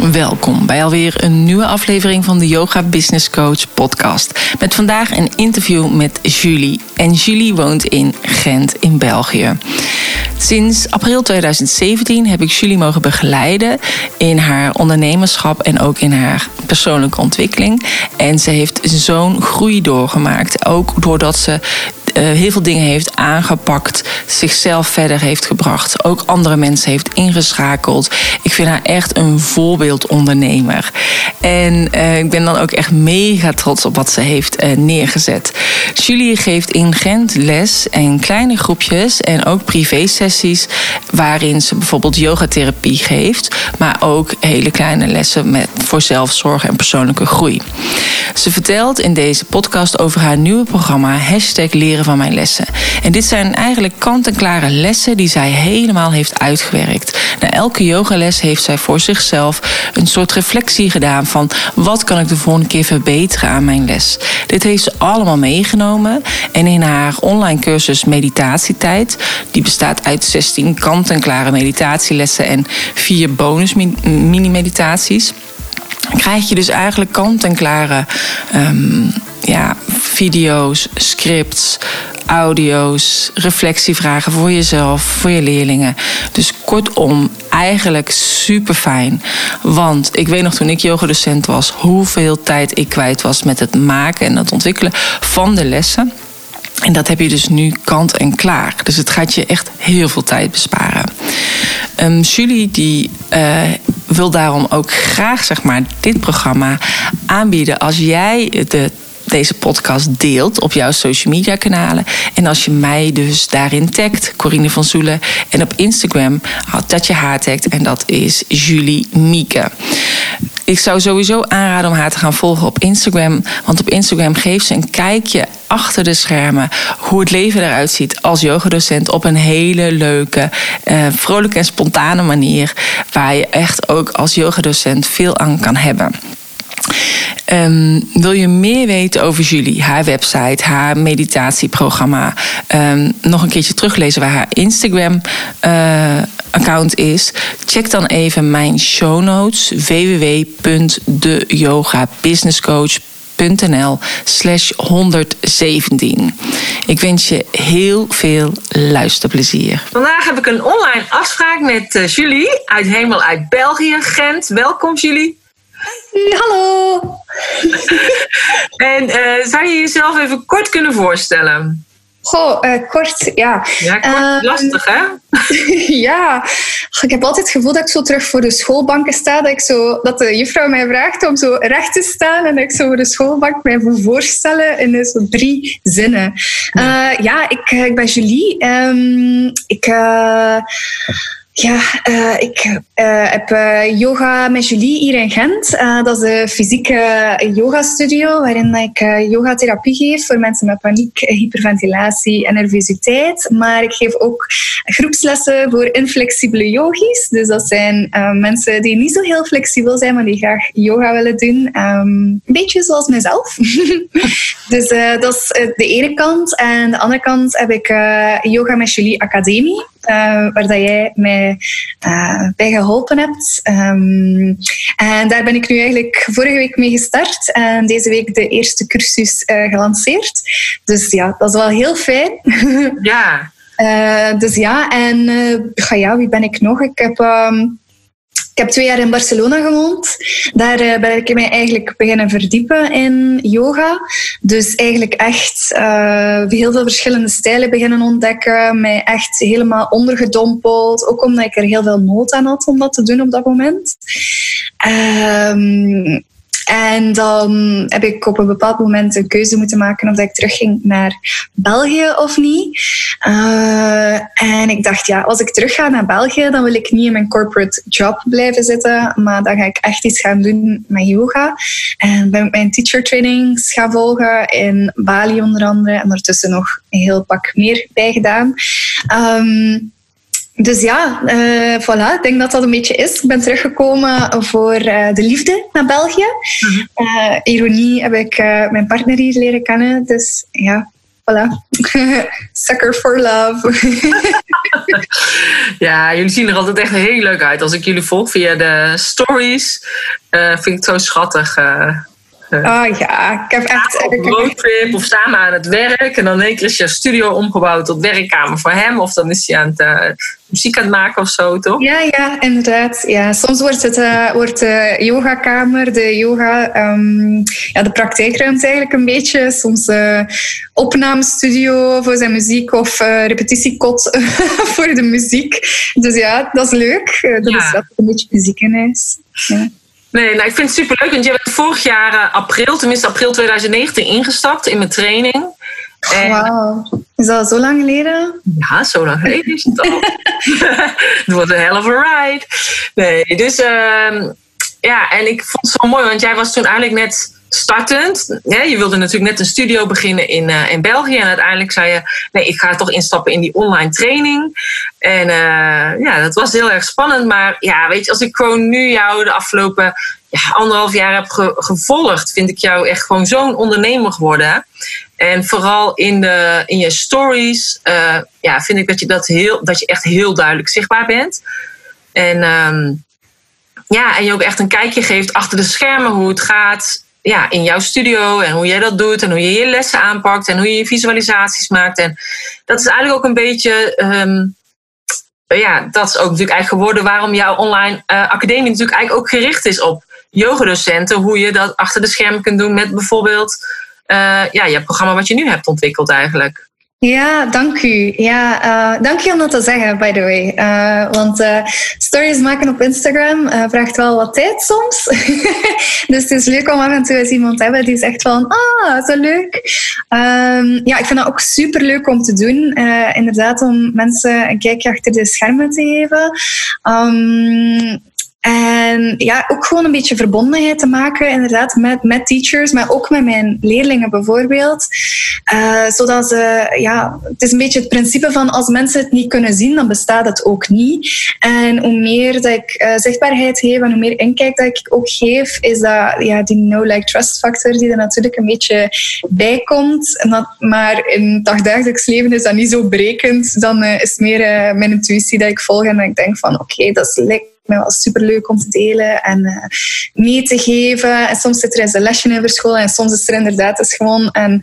Welkom bij alweer een nieuwe aflevering van de Yoga Business Coach podcast. Met vandaag een interview met Julie. En Julie woont in Gent in België. Sinds april 2017 heb ik Julie mogen begeleiden in haar ondernemerschap en ook in haar persoonlijke ontwikkeling. En ze heeft zo'n groei doorgemaakt. Ook doordat ze heel veel dingen heeft aangepakt, zichzelf verder heeft gebracht, ook andere mensen heeft ingeschakeld. Ik vind haar echt een voorbeeldondernemer. En uh, ik ben dan ook echt mega trots op wat ze heeft uh, neergezet. Julie geeft in Gent les in kleine groepjes en ook privé-sessies, waarin ze bijvoorbeeld yogatherapie geeft, maar ook hele kleine lessen met, voor zelfzorg en persoonlijke groei. Ze vertelt in deze podcast over haar nieuwe programma Hashtag Leren van Mijn Lessen. En dit zijn eigenlijk kant-en-klare lessen die zij helemaal heeft uitgewerkt. Na elke yogales heeft zij voor zichzelf een soort reflectie gedaan van wat kan ik de volgende keer verbeteren aan mijn les. Dit heeft ze allemaal meegenomen en in haar online cursus Meditatietijd, die bestaat uit 16 kant-en-klare meditatielessen en vier bonus mini-meditaties krijg je dus eigenlijk kant-en-klare um, ja, video's, scripts, audio's, reflectievragen voor jezelf, voor je leerlingen. Dus kortom, eigenlijk super fijn. Want ik weet nog toen ik yogadocent was, hoeveel tijd ik kwijt was met het maken en het ontwikkelen van de lessen. En dat heb je dus nu kant en klaar. Dus het gaat je echt heel veel tijd besparen. Um, Julie die uh, wil daarom ook graag zeg maar, dit programma aanbieden als jij de deze podcast deelt op jouw social media kanalen. En als je mij dus daarin tagt, Corine van Zoelen. En op Instagram dat je haar tagt en dat is Julie Mieke. Ik zou sowieso aanraden om haar te gaan volgen op Instagram. Want op Instagram geeft ze een kijkje achter de schermen hoe het leven eruit ziet als yogadocent op een hele leuke, uh, vrolijke en spontane manier. Waar je echt ook als yogadocent veel aan kan hebben. Um, wil je meer weten over Julie, haar website, haar meditatieprogramma, um, nog een keertje teruglezen waar haar Instagram uh, account is, check dan even mijn show notes www.deyogabusinesscoach.nl slash 117. Ik wens je heel veel luisterplezier. Vandaag heb ik een online afspraak met uh, Julie uit Hemel uit België, Gent. Welkom Julie. Hallo. en uh, zou je jezelf even kort kunnen voorstellen? Goh, uh, kort, ja. Ja, kort, uh, lastig hè? ja, ik heb altijd het gevoel dat ik zo terug voor de schoolbanken sta. Dat, ik zo, dat de juffrouw mij vraagt om zo recht te staan en dat ik zo voor de schoolbank mij moet voorstellen in zo drie zinnen. Ja, ja ik, ik ben Julie. Um, ik ja, uh, ik uh, heb uh, yoga met Julie hier in Gent. dat is een fysieke yoga-studio waarin ik yogatherapie geef voor mensen met paniek, hyperventilatie en nervositeit. Maar ik geef ook groepslessen voor inflexibele yogis. Dus dat zijn mensen die niet zo heel flexibel zijn, maar die graag yoga willen doen. Um, een beetje zoals mezelf. dus dat is de ene kant. En de andere kant heb ik Yoga met Julie Academie. Waar dat jij mij uh, bij geholpen hebt. Um, en daar ben ik nu eigenlijk vorige week mee gestart en deze week de eerste cursus uh, gelanceerd. Dus ja, dat is wel heel fijn. Ja. Uh, dus ja, en ja, wie ben ik nog? Ik heb um, ik heb twee jaar in Barcelona gewoond. Daar uh, ben ik mij eigenlijk beginnen verdiepen in yoga. Dus eigenlijk echt uh, heel veel verschillende stijlen beginnen ontdekken. Mij echt helemaal ondergedompeld. Ook omdat ik er heel veel nood aan had om dat te doen op dat moment. Um, en dan heb ik op een bepaald moment een keuze moeten maken of dat ik terugging naar België of niet. Uh, en ik dacht, ja, als ik terug ga naar België, dan wil ik niet in mijn corporate job blijven zitten, maar dan ga ik echt iets gaan doen met yoga. En ben ik mijn teacher trainings gaan volgen in Bali onder andere en ondertussen nog een heel pak meer bij gedaan. Um, dus ja, uh, voilà, ik denk dat dat een beetje is. Ik ben teruggekomen voor uh, de liefde naar België. Uh, ironie heb ik mijn partner hier leren kennen. Dus ja, voilà. Sucker for love. ja, jullie zien er altijd echt heel leuk uit. Als ik jullie volg via de stories, vind ik het zo schattig. Oh ja, ik heb echt... Op roadtrip of samen aan het werk. En dan één keer is je studio omgebouwd tot werkkamer voor hem. Of dan is hij aan het uh, muziek aan het maken of zo, toch? Ja, ja, inderdaad. Ja, soms wordt, het, uh, wordt de yogakamer, de yoga, um, ja, de praktijkruimte eigenlijk een beetje. Soms uh, opnamestudio voor zijn muziek of repetitiekot voor de muziek. Dus ja, dat is leuk. dat is dat een beetje muziek in. Ja. Nee, nou, ik vind het superleuk, want je bent vorig jaar uh, april, tenminste april 2019, ingestapt in mijn training. Wauw, is dat zo lang geleden? Ja, zo lang geleden is het al. het wordt een hell of a ride. Nee, dus uh, ja, en ik vond het zo mooi, want jij was toen eigenlijk net startend. Je wilde natuurlijk net een studio beginnen in, uh, in België. En uiteindelijk zei je, nee, ik ga toch instappen in die online training. En uh, ja, dat was heel erg spannend. Maar ja, weet je, als ik gewoon nu jou de afgelopen ja, anderhalf jaar heb ge gevolgd, vind ik jou echt gewoon zo'n ondernemer geworden. En vooral in, de, in je stories uh, ja, vind ik dat je, dat, heel, dat je echt heel duidelijk zichtbaar bent. En um, ja, en je ook echt een kijkje geeft achter de schermen hoe het gaat ja, in jouw studio en hoe jij dat doet en hoe je je lessen aanpakt en hoe je je visualisaties maakt. En dat is eigenlijk ook een beetje, um, ja, dat is ook natuurlijk eigenlijk geworden waarom jouw online uh, academie natuurlijk eigenlijk ook gericht is op yogadocenten. Hoe je dat achter de schermen kunt doen met bijvoorbeeld uh, ja, je programma wat je nu hebt ontwikkeld eigenlijk. Ja, dank u. Ja, uh, dank je om dat te zeggen, by the way. Uh, want uh, stories maken op Instagram vraagt wel wat tijd soms. dus het is leuk om af en toe eens iemand te hebben die zegt van, ah, zo leuk. Um, ja, ik vind dat ook super leuk om te doen. inderdaad, om mensen een kijkje achter de schermen te geven. Um, en ja, ook gewoon een beetje verbondenheid te maken, inderdaad, met, met teachers, maar ook met mijn leerlingen bijvoorbeeld. Uh, zodat ze, ja, het is een beetje het principe van als mensen het niet kunnen zien, dan bestaat het ook niet. En hoe meer dat ik uh, zichtbaarheid geef en hoe meer inkijk dat ik ook geef, is dat ja, die no-like-trust factor die er natuurlijk een beetje bij komt. Maar in het dagdagelijks leven is dat niet zo brekend. Dan uh, is meer mijn intuïtie dat ik volg en dat ik denk van oké, dat is lekker mij wel superleuk om te delen en uh, mee te geven. En soms zit er eens een lesje in verscholen en soms is er inderdaad eens gewoon een,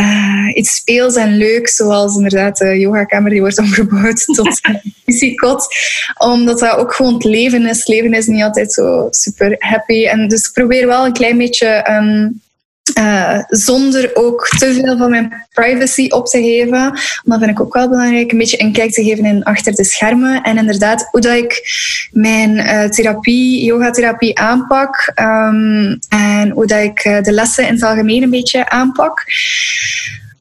uh, iets speels en leuk, zoals inderdaad de yogakamer die wordt omgebouwd tot visiekot. Omdat dat ook gewoon het leven is. Leven is niet altijd zo super happy. En dus ik probeer wel een klein beetje... Um, uh, zonder ook te veel van mijn privacy op te geven. Dat vind ik ook wel belangrijk. Een beetje inkijk te geven in achter de schermen. En inderdaad, hoe dat ik mijn uh, therapie, yogatherapie aanpak. Um, en hoe dat ik uh, de lessen in het algemeen een beetje aanpak.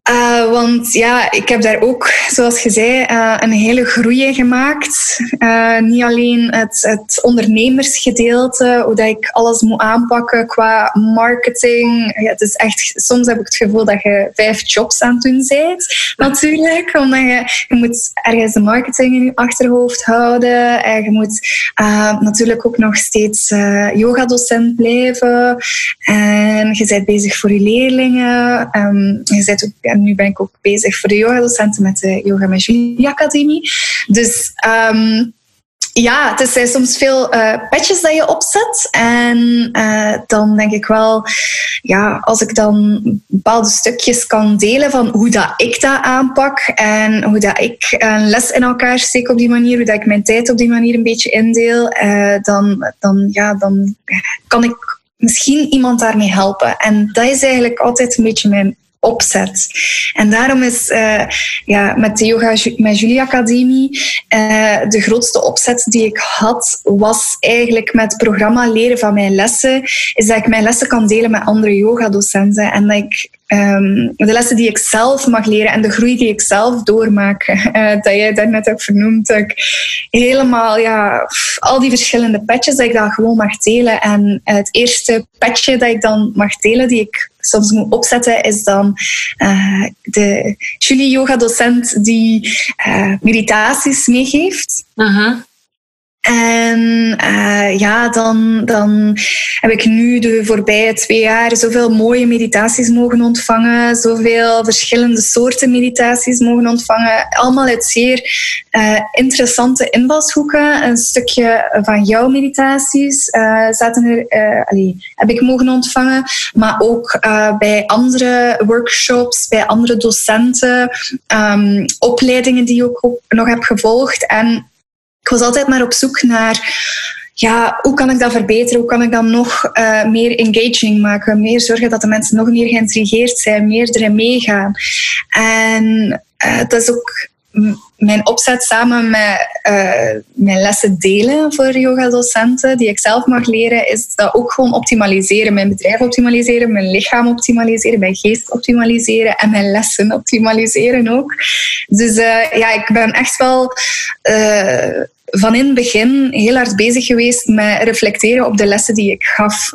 Uh, want ja, ik heb daar ook, zoals je zei, uh, een hele groei gemaakt. Uh, niet alleen het, het, ondernemersgedeelte, hoe dat ik alles moet aanpakken qua marketing. Ja, het is echt, soms heb ik het gevoel dat je vijf jobs aan het doen bent, natuurlijk. Omdat je, je moet ergens de marketing in je achterhoofd houden. En je moet natuurlijk ook nog steeds yogadocent blijven. En je bent bezig voor je leerlingen. Um, je bent ook en nu ben ik ook bezig voor de yogadocenten met de Yoga met Julie Academie. Dus um, ja, het zijn soms veel uh, petjes dat je opzet. En uh, dan denk ik wel, ja, als ik dan bepaalde stukjes kan delen van hoe dat ik dat aanpak en hoe dat ik een les in elkaar steek op die manier, hoe dat ik mijn tijd op die manier een beetje indeel, dan, dan, ja, dan kan ik misschien iemand daarmee helpen. En dat is eigenlijk altijd een beetje mijn opzet. En daarom is uh, ja, met de Yoga met Julie Academie uh, de grootste opzet die ik had, was eigenlijk met het programma leren van mijn lessen, is dat ik mijn lessen kan delen met andere yogadocenten en dat ik ehm, de lessen die ik zelf mag leren en de groei die ik zelf doormaak, uh, dat jij daarnet ook vernoemd, helemaal, ja, al die verschillende patches, dat ik dat gewoon mag delen. En het eerste patchje dat ik dan mag delen, die ik soms moet opzetten, is dan uh, de Julie yoga docent die uh, meditaties meegeeft. En uh, ja, dan, dan heb ik nu de voorbije twee jaar zoveel mooie meditaties mogen ontvangen, zoveel verschillende soorten meditaties mogen ontvangen. Allemaal uit zeer uh, interessante invalshoeken. Een stukje van jouw meditaties uh, zaten er, heb ik mogen ontvangen, maar ook bij andere workshops, bij andere docenten, um, opleidingen die ik ook nog heb gevolgd. En ik was altijd maar op zoek naar ja, hoe kan ik dat verbeteren? Hoe kan ik dat nog uh, meer engaging maken? Meer zorgen dat de mensen nog meer geïntrigeerd zijn, meer erin meegaan. En uh, dat is ook mijn opzet samen met uh, mijn lessen delen voor yoga-docenten, die ik zelf mag leren, is dat ook gewoon optimaliseren. Mijn bedrijf optimaliseren, mijn lichaam optimaliseren, mijn geest optimaliseren en mijn lessen optimaliseren ook. Dus uh, ja, ik ben echt wel uh, van in het begin heel hard bezig geweest met reflecteren op de lessen die ik gaf.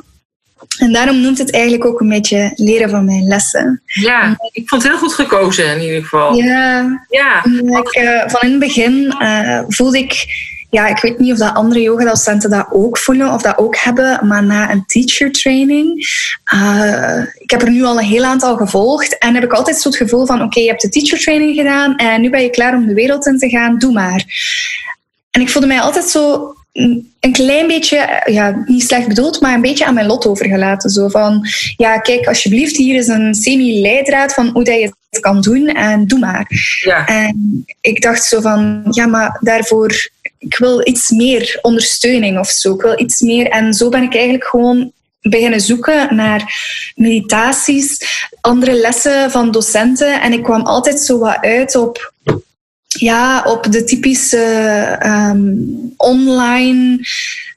En daarom noemt het eigenlijk ook een beetje leren van mijn lessen. Ja, ik vond het heel goed gekozen in ieder geval. Ja, ja. Ik, uh, van in het begin uh, voelde ik, ja, ik weet niet of dat andere yogadocenten dat ook voelen of dat ook hebben, maar na een teacher training, uh, ik heb er nu al een heel aantal gevolgd en heb ik altijd zo het gevoel van, oké, je hebt de teacher training gedaan en nu ben je klaar om de wereld in te gaan, doe maar. En ik voelde mij altijd zo een klein beetje, ja, niet slecht bedoeld, maar een beetje aan mijn lot overgelaten. Zo van, ja, kijk, alsjeblieft, hier is een semi-leidraad van hoe dat je het kan doen en doe maar. Ja. En ik dacht zo van, ja, maar daarvoor, ik wil iets meer ondersteuning of zo. Ik wil iets meer. En zo ben ik eigenlijk gewoon beginnen zoeken naar meditaties, andere lessen van docenten. En ik kwam altijd zo wat uit op ja, op de typische um, online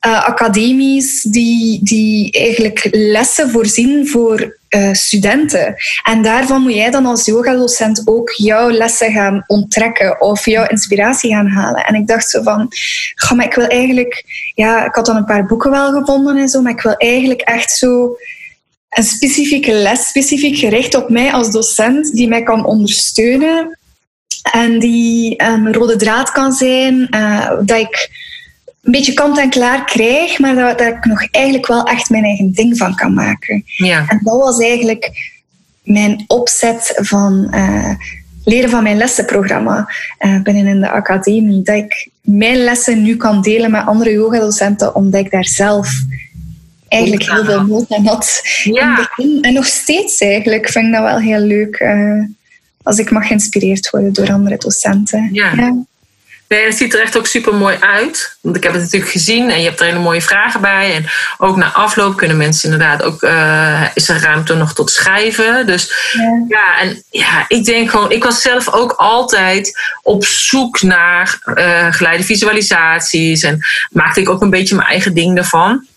uh, academies die, die eigenlijk lessen voorzien voor uh, studenten. En daarvan moet jij dan als yogadocent ook jouw lessen gaan onttrekken of jouw inspiratie gaan halen. En ik dacht zo van, ga maar ik wil eigenlijk, ja, ik had dan een paar boeken wel gevonden en zo, maar ik wil eigenlijk echt zo een specifieke les, specifiek gericht op mij als docent, die mij kan ondersteunen en die een rode draad kan zijn, uh, dat ik een beetje kant en klaar krijg, maar dat, dat, ik nog eigenlijk wel echt mijn eigen ding van kan maken. Ja. En dat was eigenlijk mijn opzet van uh, leren van mijn lessenprogramma uh, binnen in de academie. Dat ik mijn lessen nu kan delen met andere yogadocenten, omdat ik daar zelf eigenlijk heel veel nood aan had. Ja. En nog steeds eigenlijk vind ik dat wel heel leuk als ik mag geïnspireerd worden door andere docenten. Ja. ja. Nee, het ziet er echt ook super mooi uit. Want ik heb het natuurlijk gezien en je hebt er hele mooie vragen bij. En ook na afloop kunnen mensen inderdaad ook, uh, is er ruimte nog tot schrijven. Dus ja. ja. en ja, ik denk gewoon, ik was zelf ook altijd op zoek naar uh, geleide visualisaties. En maakte ik ook een beetje mijn eigen ding ervan.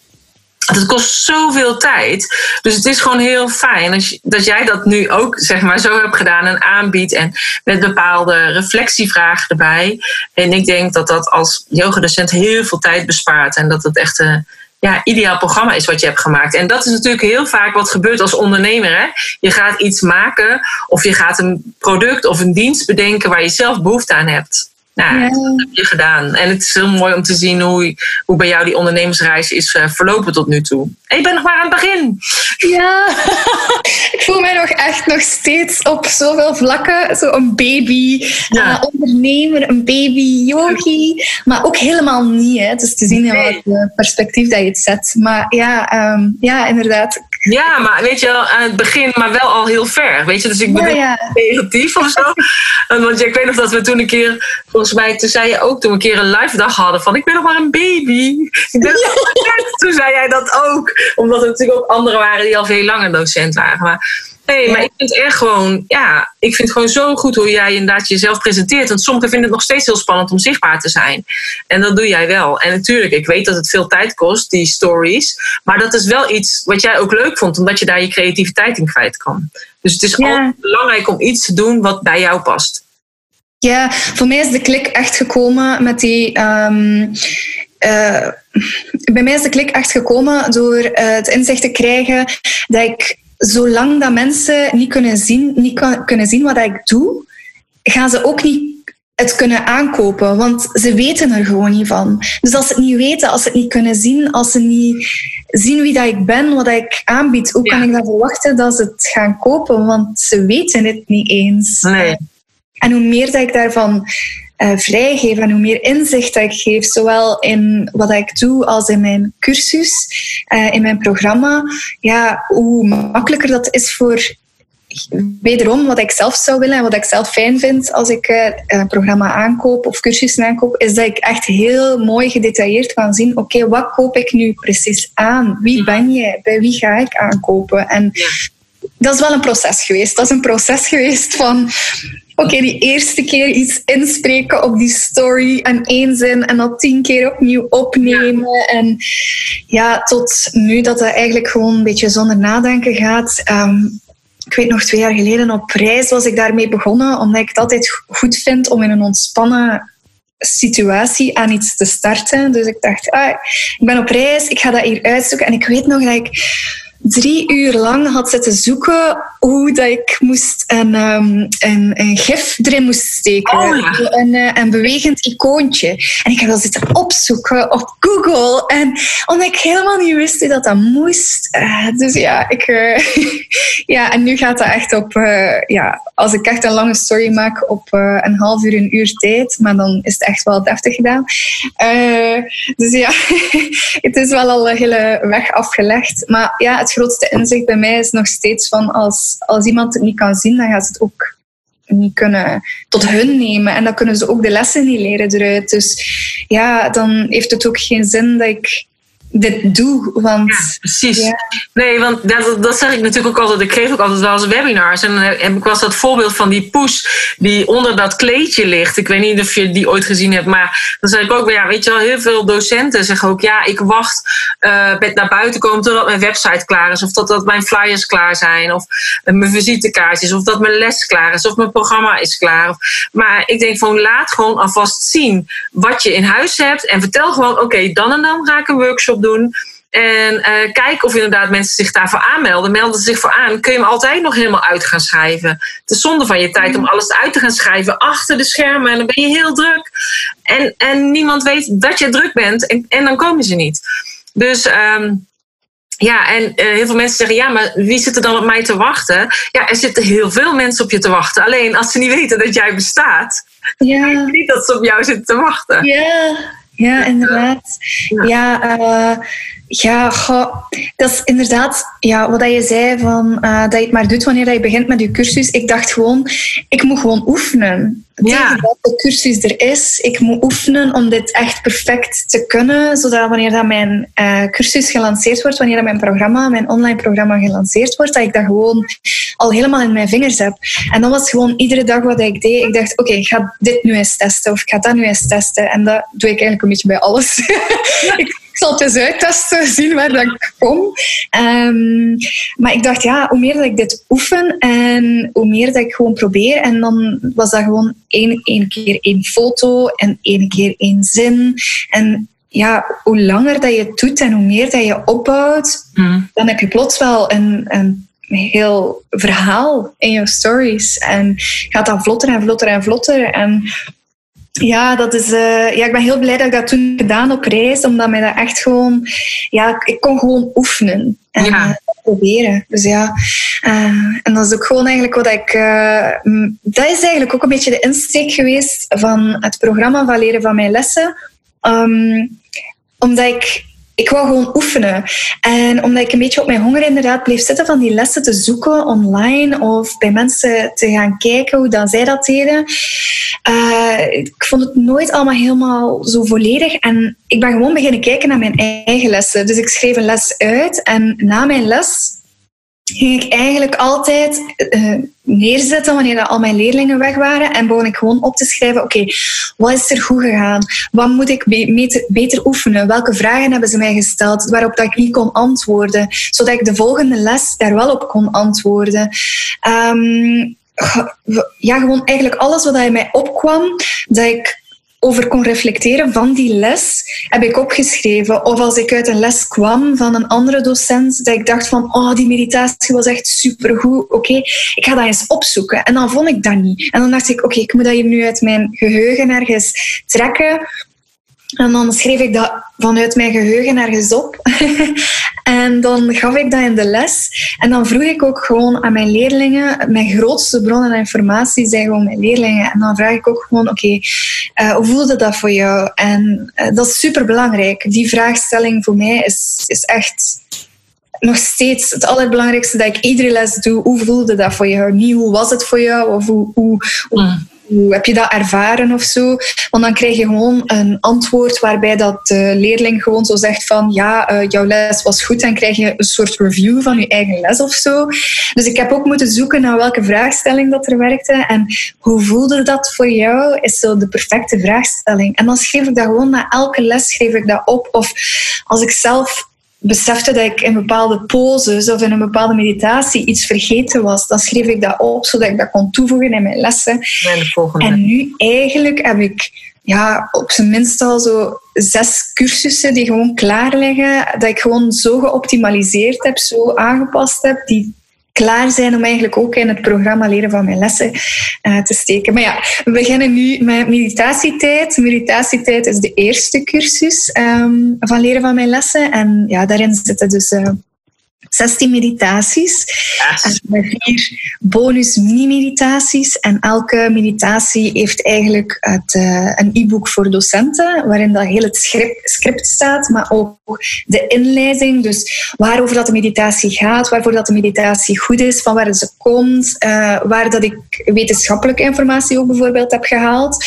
Het kost zoveel tijd. Dus het is gewoon heel fijn als dat jij dat nu ook zeg maar, zo hebt gedaan en aanbiedt. En met bepaalde reflectievragen erbij. En ik denk dat dat als yogadocent heel veel tijd bespaart. En dat het echt een ja, ideaal programma is wat je hebt gemaakt. En dat is natuurlijk heel vaak wat gebeurt als ondernemer. Hè? Je gaat iets maken of je gaat een product of een dienst bedenken waar je zelf behoefte aan hebt. Nou, ja. dat heb je gedaan. En het is heel mooi om te zien hoe, hoe bij jou die ondernemersreis is uh, verlopen tot nu toe. En je bent nog maar aan het begin. Ja, ik voel mij nog echt nog steeds op zoveel vlakken. Zo een baby, ja. uh, ondernemer, een baby, yogi. Maar ook helemaal niet. Hè. Het is te zien in welk perspectief dat je het zet. Maar ja, um, ja inderdaad. Ja, maar weet je wel, aan het begin, maar wel al heel ver. Weet je, dus ik ben ja, negatief of zo. Want ik weet nog dat we toen een keer, volgens mij, toen zei je ook toen we een keer een live dag hadden van ik ben nog maar een baby. Toen zei jij dat ook. Omdat er natuurlijk ook anderen waren die al veel langer docent waren. Maar Nee, maar ik vind het echt gewoon, ja, ik vind het gewoon zo goed hoe jij inderdaad jezelf presenteert. Want sommigen vinden het nog steeds heel spannend om zichtbaar te zijn. En dat doe jij wel. En natuurlijk, ik weet dat het veel tijd kost, die stories. Maar dat is wel iets wat jij ook leuk vond, omdat je daar je creativiteit in kwijt kan. Dus het is ja. altijd belangrijk om iets te doen wat bij jou past. Ja, voor mij is de klik echt gekomen met die. Um, uh, bij mij is de klik echt gekomen door uh, het inzicht te krijgen dat ik, zolang dat mensen niet kunnen zien, niet kunnen zien wat ik doe, gaan ze ook niet het kunnen aankopen, want ze weten er gewoon niet van. Dus als ze het niet weten, als ze het niet kunnen zien, als ze niet zien wie dat ik ben, wat ik aanbied, hoe kan ik dan verwachten dat ze het gaan kopen? Want ze weten het niet eens. Nee. En hoe meer dat ik daarvan uh, vrijgeef en hoe meer inzicht dat ik geef, zowel in wat ik doe als in mijn cursus, uh, in mijn programma, ja, hoe makkelijker dat is voor wederom wat ik zelf zou willen en wat ik zelf fijn vind als ik uh, een programma aankoop of cursussen aankoop, is dat ik echt heel mooi gedetailleerd kan zien, oké, wat koop ik nu precies aan? Wie ben je? Bij wie ga ik aankopen? En dat is wel een proces geweest. Dat is een proces geweest van oké, die eerste keer iets inspreken op die story en één zin en dat tien keer opnieuw opnemen. En ja, tot nu dat het eigenlijk gewoon een beetje zonder nadenken gaat. Ehm, ik weet nog twee jaar geleden op reis was ik daarmee begonnen, omdat ik het altijd goed vind om in een ontspannen situatie aan iets te starten. Dus ik dacht, ah, ik ben op reis, ik ga dat hier uitzoeken. En ik weet nog dat ik drie uur lang had zitten zoeken hoe dat ik moest een, um, een, een gif erin moest steken. Oh, ja. een, uh, een bewegend icoontje. En ik heb dat zitten opzoeken op Google. En omdat ik helemaal niet wist hoe dat, dat moest. Uh, dus ja, ik, uh, ja, en nu gaat dat echt op... ja, als ik echt een lange story maak op een half uur, een uur tijd. Maar dan is het echt wel deftig gedaan. dus ja, het is wel al een hele weg afgelegd. Maar ja, het grootste inzicht bij mij is nog steeds van als, als iemand het niet kan zien, dan gaat het ook niet kunnen tot hun nemen. En dan kunnen ze ook de lessen niet leren eruit. Dus ja, dan heeft het ook geen zin dat ik dit doe. Want, ja, precies. Nee, want dat, dat zeg ik natuurlijk ook altijd. Ik geef ook altijd wel eens webinars. En dan heb ik was dat voorbeeld van die poes die onder dat kleedje ligt. Ik weet niet of je die ooit gezien hebt. Maar dan zeg ik ook, ja, weet je wel, heel veel docenten zeggen ook... ja, ik wacht uh, met naar buiten komen totdat mijn website klaar is. Of totdat mijn flyers klaar zijn. Of mijn visitekaartjes. Of dat mijn les klaar is. Of mijn programma is klaar. Maar ik denk van, laat gewoon alvast zien wat je in huis hebt. En vertel gewoon, oké, dan en dan ga ik een workshop doen. En uh, kijk of inderdaad mensen zich daarvoor aanmelden. Melden ze zich voor aan, kun je hem altijd nog helemaal uit gaan schrijven. Het is zonde van je tijd om alles uit te gaan schrijven achter de schermen. En dan ben je heel druk. En, en niemand weet dat je druk bent. En, en dan komen ze niet. Dus um, ja, en uh, heel veel mensen zeggen, ja, maar wie zit er dan op mij te wachten? Ja, er zitten heel veel mensen op je te wachten. Alleen als ze niet weten dat jij bestaat, Ja. niet dat ze op jou zitten te wachten. Ja, ja inderdaad. Ja, eh, ja goh, dat is inderdaad ja, wat dat je zei, van, eh, dat je het maar doet wanneer je begint met je cursus. Ik dacht gewoon, ik moet gewoon oefenen. Ja. De cursus er is, ik moet oefenen om dit echt perfect te kunnen, zodat wanneer dat mijn eh, cursus gelanceerd wordt, wanneer dat mijn programma, mijn online programma gelanceerd wordt, dat ik dat gewoon al helemaal in mijn vingers heb. En dat was gewoon iedere dag wat ik deed. Ik dacht, oké, ik ga dit nu eens testen of ik ga dat nu eens testen. En dat doe ik eigenlijk een beetje bij alles. ik, ik zal het eens uittesten, zien waar dat ik kom. Ehm, maar ik dacht, ja, hoe meer dat ik dit oefen en hoe meer dat ik gewoon probeer. En dan was dat gewoon één, één keer één foto en één keer één zin. En ja, hoe langer dat je het doet en hoe meer dat je opbouwt, Mm. dan heb je plots wel een, een heel verhaal in je stories. En gaat dat vlotter en vlotter en vlotter. En ja, dat is, eh, ja, ik ben heel blij dat ik dat toen gedaan op reis, omdat mij dat echt gewoon, ja, ik kon gewoon oefenen en Ja. eh, proberen. Dus ja, eh, en dat is ook gewoon eigenlijk wat ik, dat is eigenlijk ook een beetje de insteek geweest van het programma van leren van mijn lessen. Ehm, omdat ik, ik wou gewoon oefenen. En omdat ik een beetje op mijn honger inderdaad bleef zitten van die lessen te zoeken online of bij mensen te gaan kijken hoe dan zij dat deden. Eh, ik vond het nooit allemaal helemaal zo volledig. En ik ben gewoon beginnen kijken naar mijn eigen lessen. Dus ik schreef een les uit en na mijn les ging ik eigenlijk altijd uh, neerzetten wanneer al mijn leerlingen weg waren. En begon ik gewoon op te schrijven, oké, wat is er goed gegaan? Wat moet ik beter, beter, oefenen? Welke vragen hebben ze mij gesteld waarop dat ik niet kon antwoorden? Zodat ik de volgende les daar wel op kon antwoorden. Um, ja, gewoon eigenlijk alles wat in mij opkwam, dat ik over kon reflecteren van die les, heb ik opgeschreven. Of als ik uit een les kwam van een andere docent, dat ik dacht van, oh, die meditatie was echt supergoed. Oké, ik ga dat eens opzoeken. En dan vond ik dat niet. En dan dacht ik, oké, ik moet dat hier nu uit mijn geheugen ergens trekken. En dan schreef ik dat vanuit mijn geheugen ergens op. en dan gaf ik dat in de les. En dan vroeg ik ook gewoon aan mijn leerlingen, mijn grootste bron aan informatie zijn gewoon mijn leerlingen. En dan vraag ik ook gewoon, oké, eh, hoe voelde dat voor jou? En uh, dat is super belangrijk. Die vraagstelling voor mij is, is echt nog steeds het allerbelangrijkste dat ik iedere les doe. Hoe voelde dat voor jou? Niet hoe was het voor jou? Of hoe, hoe, hoe mm hoe heb je dat ervaren of zo? Want dan krijg je gewoon een antwoord waarbij dat de leerling gewoon zo zegt van ja, uh, jouw les was goed. Dan krijg je een soort review van je eigen les of zo. Dus ik heb ook moeten zoeken naar welke vraagstelling dat er werkte. En hoe voelde dat voor jou? Is zo de perfecte vraagstelling. En dan schreef ik dat gewoon na elke les schreef ik dat op. Of als ik zelf besefte dat ik in bepaalde poses of in een bepaalde meditatie iets vergeten was, dan schreef ik dat op zodat ik dat kon toevoegen in mijn lessen. En nu eigenlijk heb ik ja, op zijn minst al zo zes cursussen die gewoon klaar liggen, dat ik gewoon zo geoptimaliseerd heb, zo aangepast heb, die klaar zijn om eigenlijk ook in het programma leren van mijn lessen uh, te steken. Maar ja, we beginnen nu met meditatietijd. Meditatietijd is de eerste cursus um, van leren van mijn lessen. En ja, daarin zitten dus uh, 16 meditaties. Yes. En vier bonus mini-meditaties. En elke meditatie heeft eigenlijk het, uh, een e-book voor docenten, waarin dat heel het script, script, staat, maar ook de inleiding. Dus waarover dat de meditatie gaat, waarvoor dat de meditatie goed is, van waar ze komt, uh, waar dat ik wetenschappelijke informatie ook bijvoorbeeld heb gehaald.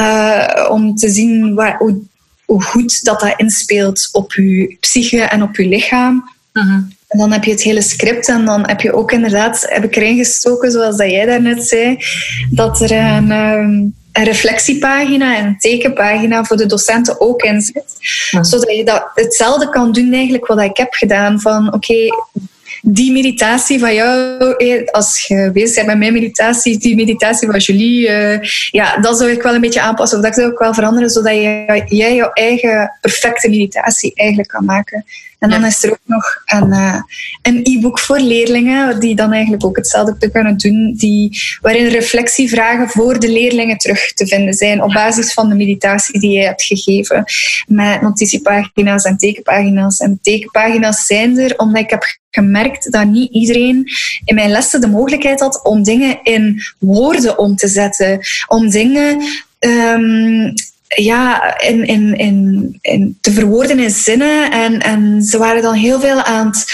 Uh, om te zien waar, hoe, hoe, goed dat dat inspeelt op je psyche en op je lichaam. Mhm. En dan heb je het hele script en dan heb je ook inderdaad, heb ik erin gestoken, zoals dat jij daarnet zei, dat er een, ehm, een reflectiepagina en een tekenpagina voor de docenten ook in zit. Zodat je dat hetzelfde kan doen eigenlijk wat ik heb gedaan. Van oké, die meditatie van jou, eh, als je bezig bent met mijn meditatie, die meditatie van Julie, uh, ja, dat zou ik wel een beetje aanpassen of dat zou ik wel veranderen, zodat jij, jij jouw eigen perfecte meditatie eigenlijk kan maken. En dan is er ook nog een, uh, een e-book voor leerlingen, die dan eigenlijk ook hetzelfde kunnen doen, die, waarin reflectievragen voor de leerlingen terug te vinden zijn op basis van de meditatie die je hebt gegeven. Met notitiepagina's en tekenpagina's. En tekenpagina's zijn er omdat ik heb gemerkt dat niet iedereen in mijn lessen de mogelijkheid had om dingen in woorden om te zetten. Om dingen um, ja, in, in, in, in, te verwoorden in zinnen. En, en ze waren dan heel veel aan het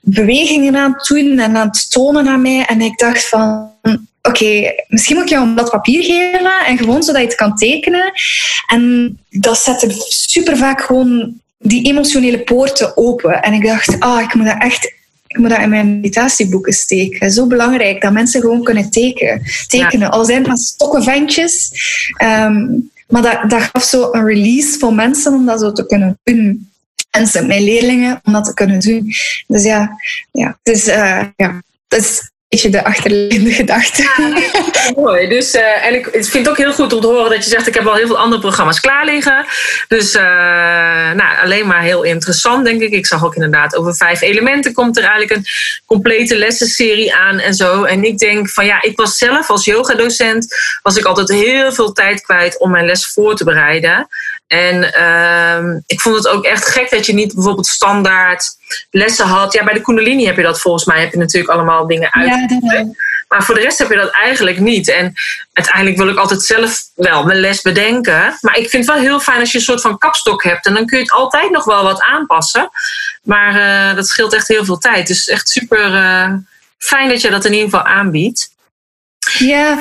bewegingen aan het doen en aan het tonen aan mij. En ik dacht van, oké, misschien moet ik jou een blad papier geven en gewoon zodat je het kan tekenen. En dat zette super vaak gewoon die emotionele poorten open. En ik dacht, ah, ik moet dat echt ik moet dat in mijn meditatieboeken steken. Zo belangrijk dat mensen gewoon kunnen tekenen. tekenen. Al zijn het maar stokkenventjes. Um, maar dat, dat gaf zo een release voor mensen om dat zo te kunnen doen. Mensen, mijn leerlingen, om dat te kunnen doen. Dus ja, ja, dus, uh, ja dat is de achterliggende gedachte. Ja, mooi. Dus, uh, en ik vind het ook heel goed om te horen dat je zegt: ik heb al heel veel andere programma's klaar liggen. Dus uh, nou, alleen maar heel interessant, denk ik. Ik zag ook inderdaad over vijf elementen komt er eigenlijk een complete lessenserie aan en zo. En ik denk van ja, ik was zelf als yogadocent was ik altijd heel veel tijd kwijt om mijn les voor te bereiden. En uh, ik vond het ook echt gek dat je niet bijvoorbeeld standaard lessen had. Ja, bij de Kundalini heb je dat volgens mij. Heb je natuurlijk allemaal dingen uit. Ja, maar voor de rest heb je dat eigenlijk niet. En uiteindelijk wil ik altijd zelf wel mijn les bedenken. Maar ik vind het wel heel fijn als je een soort van kapstok hebt. En dan kun je het altijd nog wel wat aanpassen. Maar uh, dat scheelt echt heel veel tijd. Dus echt super uh, fijn dat je dat in ieder geval aanbiedt. Ja,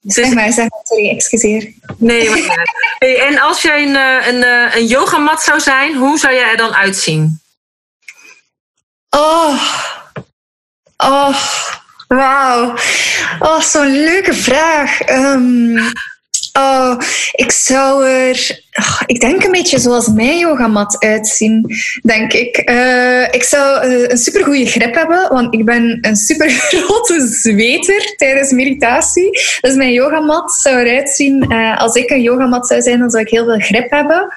Zeg maar, zeg maar, sorry, excuseer. Nee, maar hey, En als jij een, eh, een, een yogamat zou zijn, hoe zou jij er dan uitzien? Oh, Oh, wauw. Oh, zo'n leuke vraag. Ehm, oh, ik zou er, oh, ik denk een beetje zoals mijn yogamat uitzien, denk ik. Eh, ik zou uh, een supergoeie grip hebben, want ik ben een super grote zweter tijdens meditatie. Dus mijn yogamat zou eruit zien, uh, als ik een yogamat zou zijn, dan zou ik heel veel grip hebben.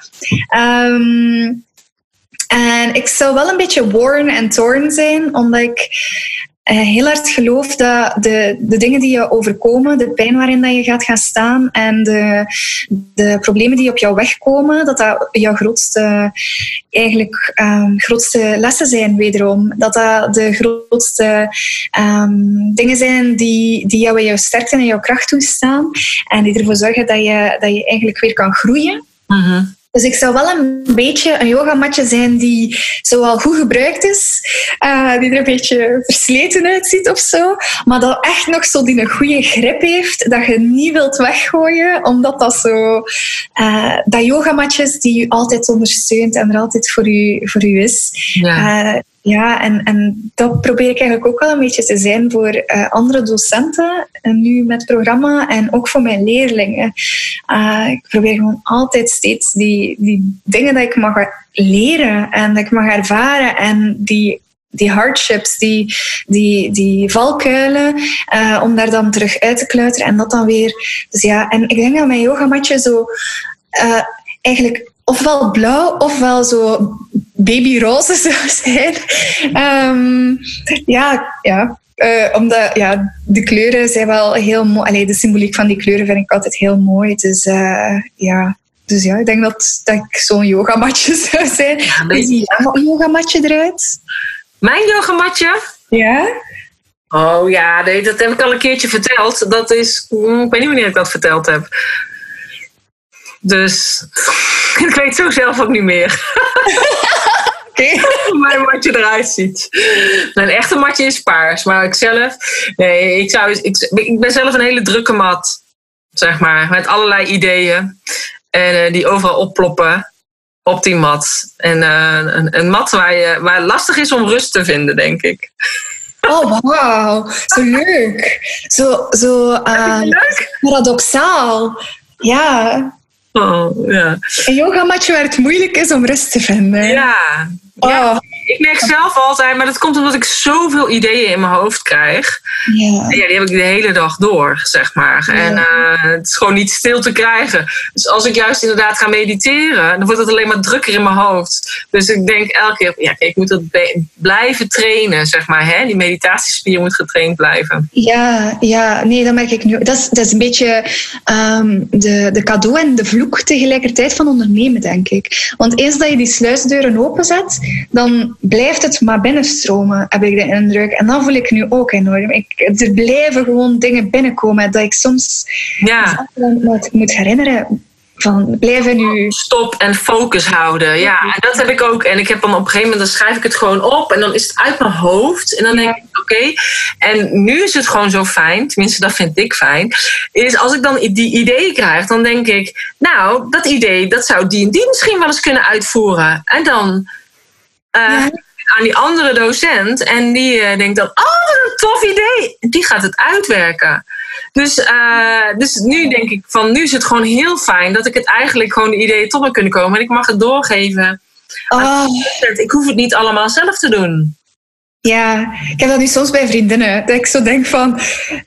Um, en ik zou wel een beetje worn en torn zijn, omdat ik heel hard geloof dat de, de dingen die je overkomen, de pijn waarin dat je gaat gaan staan en de, de problemen die op jou wegkomen, dat dat jouw grootste, eigenlijk, um, grootste lessen zijn wederom. Dat dat de grootste um, dingen zijn die, die jou in jouw sterkte en jouw kracht toestaan en die ervoor zorgen dat je, dat je eigenlijk weer kan groeien. -hmm. Dus ik zou wel een beetje een yogamatje zijn die zowel goed gebruikt is, uh, die er een beetje versleten uitziet of zo, maar dat echt nog zo die een goede grip heeft, dat je niet wilt weggooien, omdat dat zo, uh, dat yogamatjes die je altijd ondersteunt en er altijd voor u, voor u is. Ja. Uh, ja, en, en dat probeer ik eigenlijk ook wel een beetje te zijn voor uh, andere docenten, en nu met het programma, en ook voor mijn leerlingen. Uh, ik probeer gewoon altijd steeds die, die dingen dat ik mag leren en dat ik mag ervaren en die die hardships, die, die, die valkuilen, uh, om daar dan terug uit te kluiteren en dat dan weer. Dus ja, en ik denk dat mijn yogamatje zo uh, eigenlijk ofwel blauw ofwel zo babyroze zou zijn. Um, ja, ja. Uh, omdat ja, de kleuren zijn wel heel mooi. Allee, de symboliek van die kleuren vind ik altijd heel mooi. Dus uh, ja. Dus ja, ik denk dat, dat ik zo'n yogamatje zou zijn. Ja, ziet jouw yogamatje eruit? Mijn yogamatje? Ja. Oh ja, nee, dat heb ik al een keertje verteld. Dat is, ik weet niet wanneer ik dat verteld heb. Dus ik weet zo zelf ook niet meer. Mijn matje eruit ziet. Mijn echte matje is paars, maar ik zelf. Nee, ik, zou, ik, ik ben zelf een hele drukke mat. Zeg maar, met allerlei ideeën. En uh, die overal opploppen op die mat. En uh, een, een mat waar, je, waar het lastig is om rust te vinden, denk ik. Oh, wauw. Zo leuk. Zo, zo uh, leuk? paradoxaal. Ja. Oh, ja. Een yogamatje waar het moeilijk is om rust te vinden. Ja. ja. Oh. Ik merk zelf altijd, maar dat komt omdat ik zoveel ideeën in mijn hoofd krijg. Ja. ja die heb ik de hele dag door, zeg maar. Ja. En uh, het is gewoon niet stil te krijgen. Dus als ik juist inderdaad ga mediteren, dan wordt het alleen maar drukker in mijn hoofd. Dus ik denk elke keer, ja, kijk, ik moet dat blijven trainen, zeg maar. Hè? Die meditatiespier moet getraind blijven. Ja, ja, nee, dat merk ik nu. Dat is, dat is een beetje um, de, de cadeau en de vloek tegelijkertijd van ondernemen, denk ik. Want eens dat je die sluisdeuren openzet, dan blijft het maar binnenstromen, heb ik de indruk. En dat voel ik nu ook enorm. Ik, er blijven gewoon dingen binnenkomen dat ik soms ja. moet, moet herinneren. Van blijven nu. Stop en focus houden. Ja, en dat heb ik ook. En ik heb dan op een gegeven moment, dan schrijf ik het gewoon op. En dan is het uit mijn hoofd. En dan denk ik, oké. Okay. En nu is het gewoon zo fijn, tenminste dat vind ik fijn. Is als ik dan die ideeën krijg, dan denk ik, nou, dat idee, dat zou die en die misschien wel eens kunnen uitvoeren. En dan ja. aan die andere docent. En die uh, denkt dan, oh, wat een tof idee. Die gaat het uitwerken. Dus, uh, dus nu denk ik van, nu is het gewoon heel fijn dat ik het eigenlijk gewoon de ideeën tot me kunnen komen. En ik mag het doorgeven. Oh. Ik hoef het niet allemaal zelf te doen. Ja, ik heb dat nu soms bij vriendinnen. Dat ik zo denk van,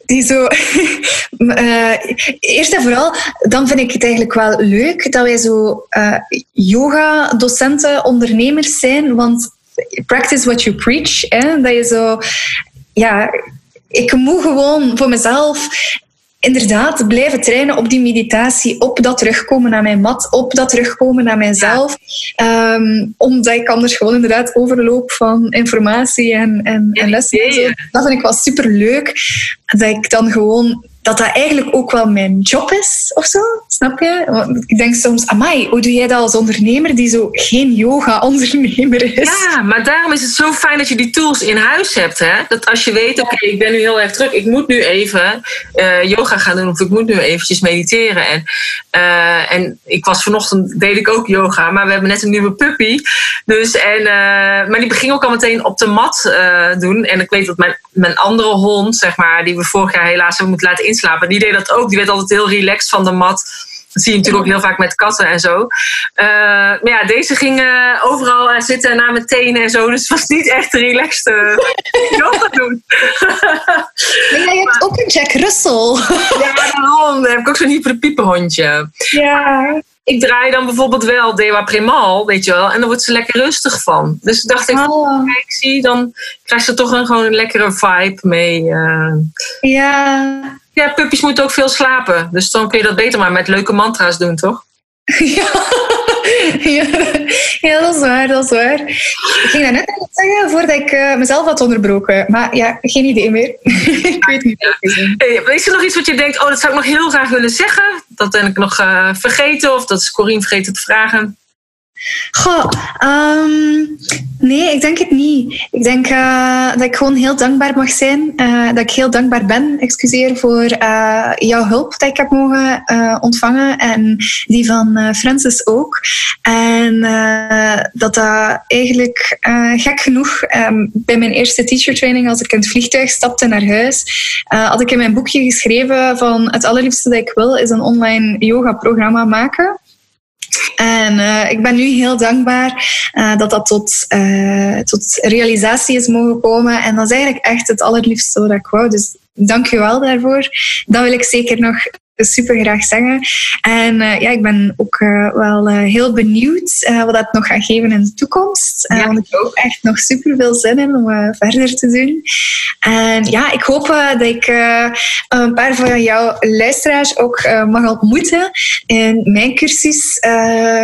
die zo... uh, eerst en vooral, dan vind ik het eigenlijk wel leuk dat wij zo uh, yoga-docenten, ondernemers zijn. Want practice what you preach. Hè? Dat je zo... Ja, ik moet gewoon voor mezelf inderdaad blijven trainen op die meditatie, op dat terugkomen naar mijn mat, op dat terugkomen naar mijzelf. Ja. Um, omdat ik anders gewoon inderdaad overloop van informatie en, en, en lessen. En dat vind ik wel super leuk. Dat ik dan gewoon dat dat eigenlijk ook wel mijn job is of zo. Snap je? Want ik denk soms, amai, hoe doe jij dat als ondernemer die zo geen yoga-ondernemer is? Ja, maar daarom is het zo fijn dat je die tools in huis hebt. Hè? Dat als je weet, oké, ik ben nu heel erg druk. Ik moet nu even uh, yoga gaan doen of ik moet nu eventjes mediteren. En, uh, en ik was vanochtend, deed ik ook yoga, maar we hebben net een nieuwe puppy. Dus, en, uh, maar die ging ook al meteen op de mat doen. En ik weet dat mijn, mijn andere hond, zeg maar, die we vorig jaar helaas hebben moeten laten die deed dat ook. Die werd altijd heel relaxed van de mat. Dat zie je natuurlijk ook heel vaak met katten en zo. Uh, maar ja, deze ging uh, overal zitten naar mijn tenen en zo. Dus het was niet echt relaxed yoga doen. maar jij hebt ook een Jack Russell. ja, daarom. Dan heb ik ook zo'n hyperpiepenhondje. Ja. Ik draai dan bijvoorbeeld wel Dewa Primal, weet je wel. En dan wordt ze lekker rustig van. Dus dacht ik, oh. kijk, zie, dan krijgt ze toch een, gewoon een lekkere vibe mee. Ja. Ja, puppies moeten ook veel slapen. Dus dan kun je dat beter maar met leuke mantra's doen, toch? Ja, ja, ja, dat is waar, dat is waar. Ik ging dat net zeggen voordat ik uh, mezelf had onderbroken. Maar ja, geen idee meer. ik weet niet. Ja. Is er nog iets wat je denkt, oh, dat zou ik nog heel graag willen zeggen? Dat ben ik nog uh, vergeten of dat is Corine vergeten te vragen? Goh, um, nee, ik denk het niet. Ik denk uh, dat ik gewoon heel dankbaar mag zijn. Uh, dat ik heel dankbaar ben, excuseer, voor uh, jouw hulp dat ik heb mogen ontvangen. En die van Francis ook. En dat dat eigenlijk gek genoeg um, bij mijn eerste teacher training, als ik in het vliegtuig stapte naar huis, had ik in mijn boekje geschreven van het allerliefste dat ik wil, is een online yoga programma maken. En uh, ik ben nu heel dankbaar uh, dat dat tot, uh, tot realisatie is mogen komen. En dat is eigenlijk echt het allerliefste wat ik wou. Dus dank je wel daarvoor. Dat wil ik zeker nog super graag zeggen. En uh, ja, ik ben ook uh, wel uh, heel benieuwd wat dat nog gaat geven in de toekomst. Ja. want ik heb ook echt nog super veel zin in om verder te doen. En ja, ik hoop dat ik een paar van jouw luisteraars ook mag ontmoeten in mijn cursus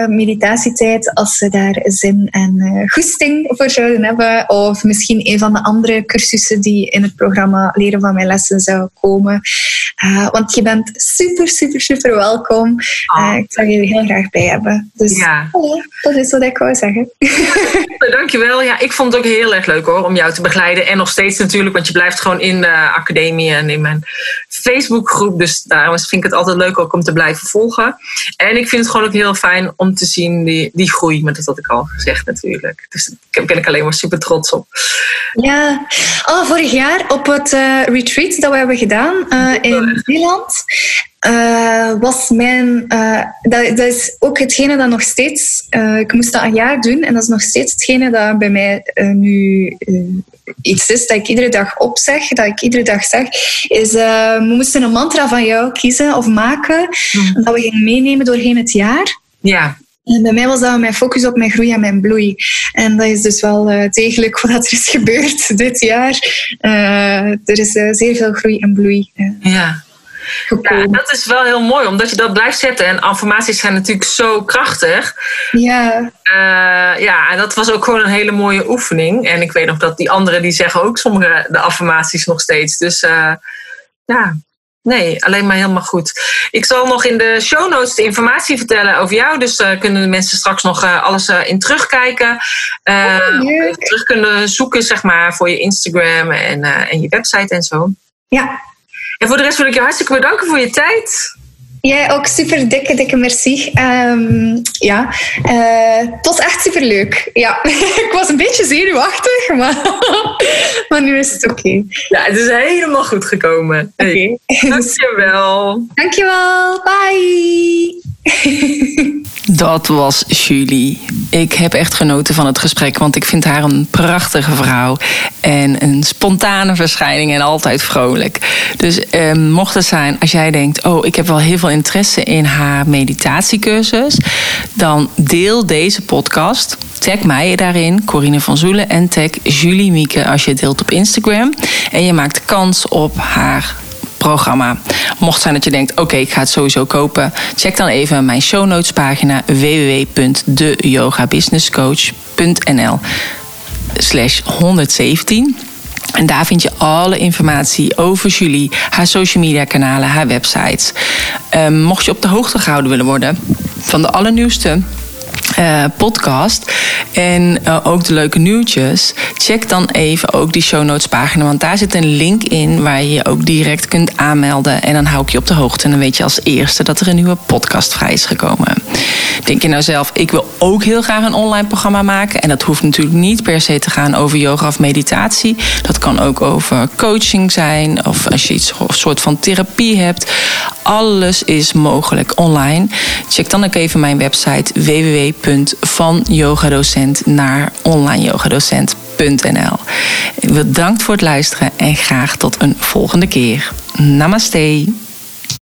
meditatietijd, als ze daar zin en goesting voor zouden hebben. Of misschien een van de andere cursussen die in het programma Leren van Mijn Lessen zou komen. want je bent super super, super, super welkom. Oh. Uh, ik zou jullie heel graag bij hebben. Dus ja. dat is wat ik wou zeggen. Dankjewel. Ja, ik vond het ook heel erg leuk hoor, om jou te begeleiden. En nog steeds natuurlijk, want je blijft gewoon in de academie en in mijn Facebookgroep. Dus daarom vind ik het altijd leuk ook om te blijven volgen. En ik vind het gewoon ook heel fijn om te zien die, die groei. Maar dat had ik al gezegd natuurlijk. Dus daar ben ik alleen maar super trots op. Ja, oh, vorig jaar op het uh, retreat dat we hebben gedaan uh, in Zeeland. Uh, was mijn. Uh, dat, dat, is ook hetgene dat nog steeds. Uh, ik moest dat een jaar doen en dat is nog steeds hetgene dat bij mij nu iets is dat ik iedere dag opzeg, dat ik iedere dag zeg. Is we moesten een mantra van jou kiezen of maken, mm. dat we gingen meenemen doorheen het jaar. Ja. En bij mij was dat mijn focus op mijn groei en mijn bloei. En dat is dus wel uh, degelijk wat er is gebeurd dit jaar. Uh, er is uh, zeer veel groei en bloei. ja. Ja, dat is wel heel mooi, omdat je dat blijft zetten. En affirmaties zijn natuurlijk zo krachtig. Ja. Uh, ja, en dat was ook gewoon een hele mooie oefening. En ik weet nog dat die anderen die zeggen ook sommige de affirmaties nog steeds. Dus uh, ja, nee, alleen maar helemaal goed. Ik zal nog in de show notes de informatie vertellen over jou. Dus uh, kunnen de mensen straks nog alles in terugkijken. Oh, terug kunnen zoeken, zeg maar, voor je Instagram en, en je website en zo. Ja, en voor de rest wil ik je hartstikke bedanken voor je tijd. Jij ook super dikke, dikke merci. Um, ja, uh, het was echt super leuk. Ja, ik was een beetje zenuwachtig, maar, maar nu is het oké. Okay. Ja, het is helemaal goed gekomen. Oké. Okay. Dankjewel. Dankjewel. Bye. Dat was Julie. Ik heb echt genoten van het gesprek, want ik vind haar een prachtige vrouw. En een spontane verschijning en altijd vrolijk. Dus eh, mocht het zijn, als jij denkt: Oh, ik heb wel heel veel interesse in haar meditatiecursus, dan deel deze podcast. Tag mij daarin, Corine van Zoelen, en tag Julie Mieke als je het deelt op Instagram. En je maakt kans op haar programma. Mocht zijn dat je denkt, oké, ik ga het sowieso kopen. Check dan even mijn show notes pagina www.deyogabusinesscoach.nl slash 117. En daar vind je alle informatie over Julie, haar social media kanalen, haar websites. Um, mocht je op de hoogte gehouden willen worden van de allernieuwste uh, podcast en uh, ook de leuke nieuwtjes, check dan even ook die show notes pagina. Want daar zit een link in waar je je ook direct kunt aanmelden. En dan hou ik je op de hoogte. En dan weet je als eerste dat er een nieuwe podcast vrij is gekomen. Denk je nou zelf, ik wil ook heel graag een online programma maken. En dat hoeft natuurlijk niet per se te gaan over yoga of meditatie. Dat kan ook over coaching zijn. Of als je iets een soort van therapie hebt. Alles is mogelijk online. Check dan ook even mijn website www.vanyogadocent naar onlineyogadocent.nl. Bedankt voor het luisteren en graag tot een volgende keer. Namaste.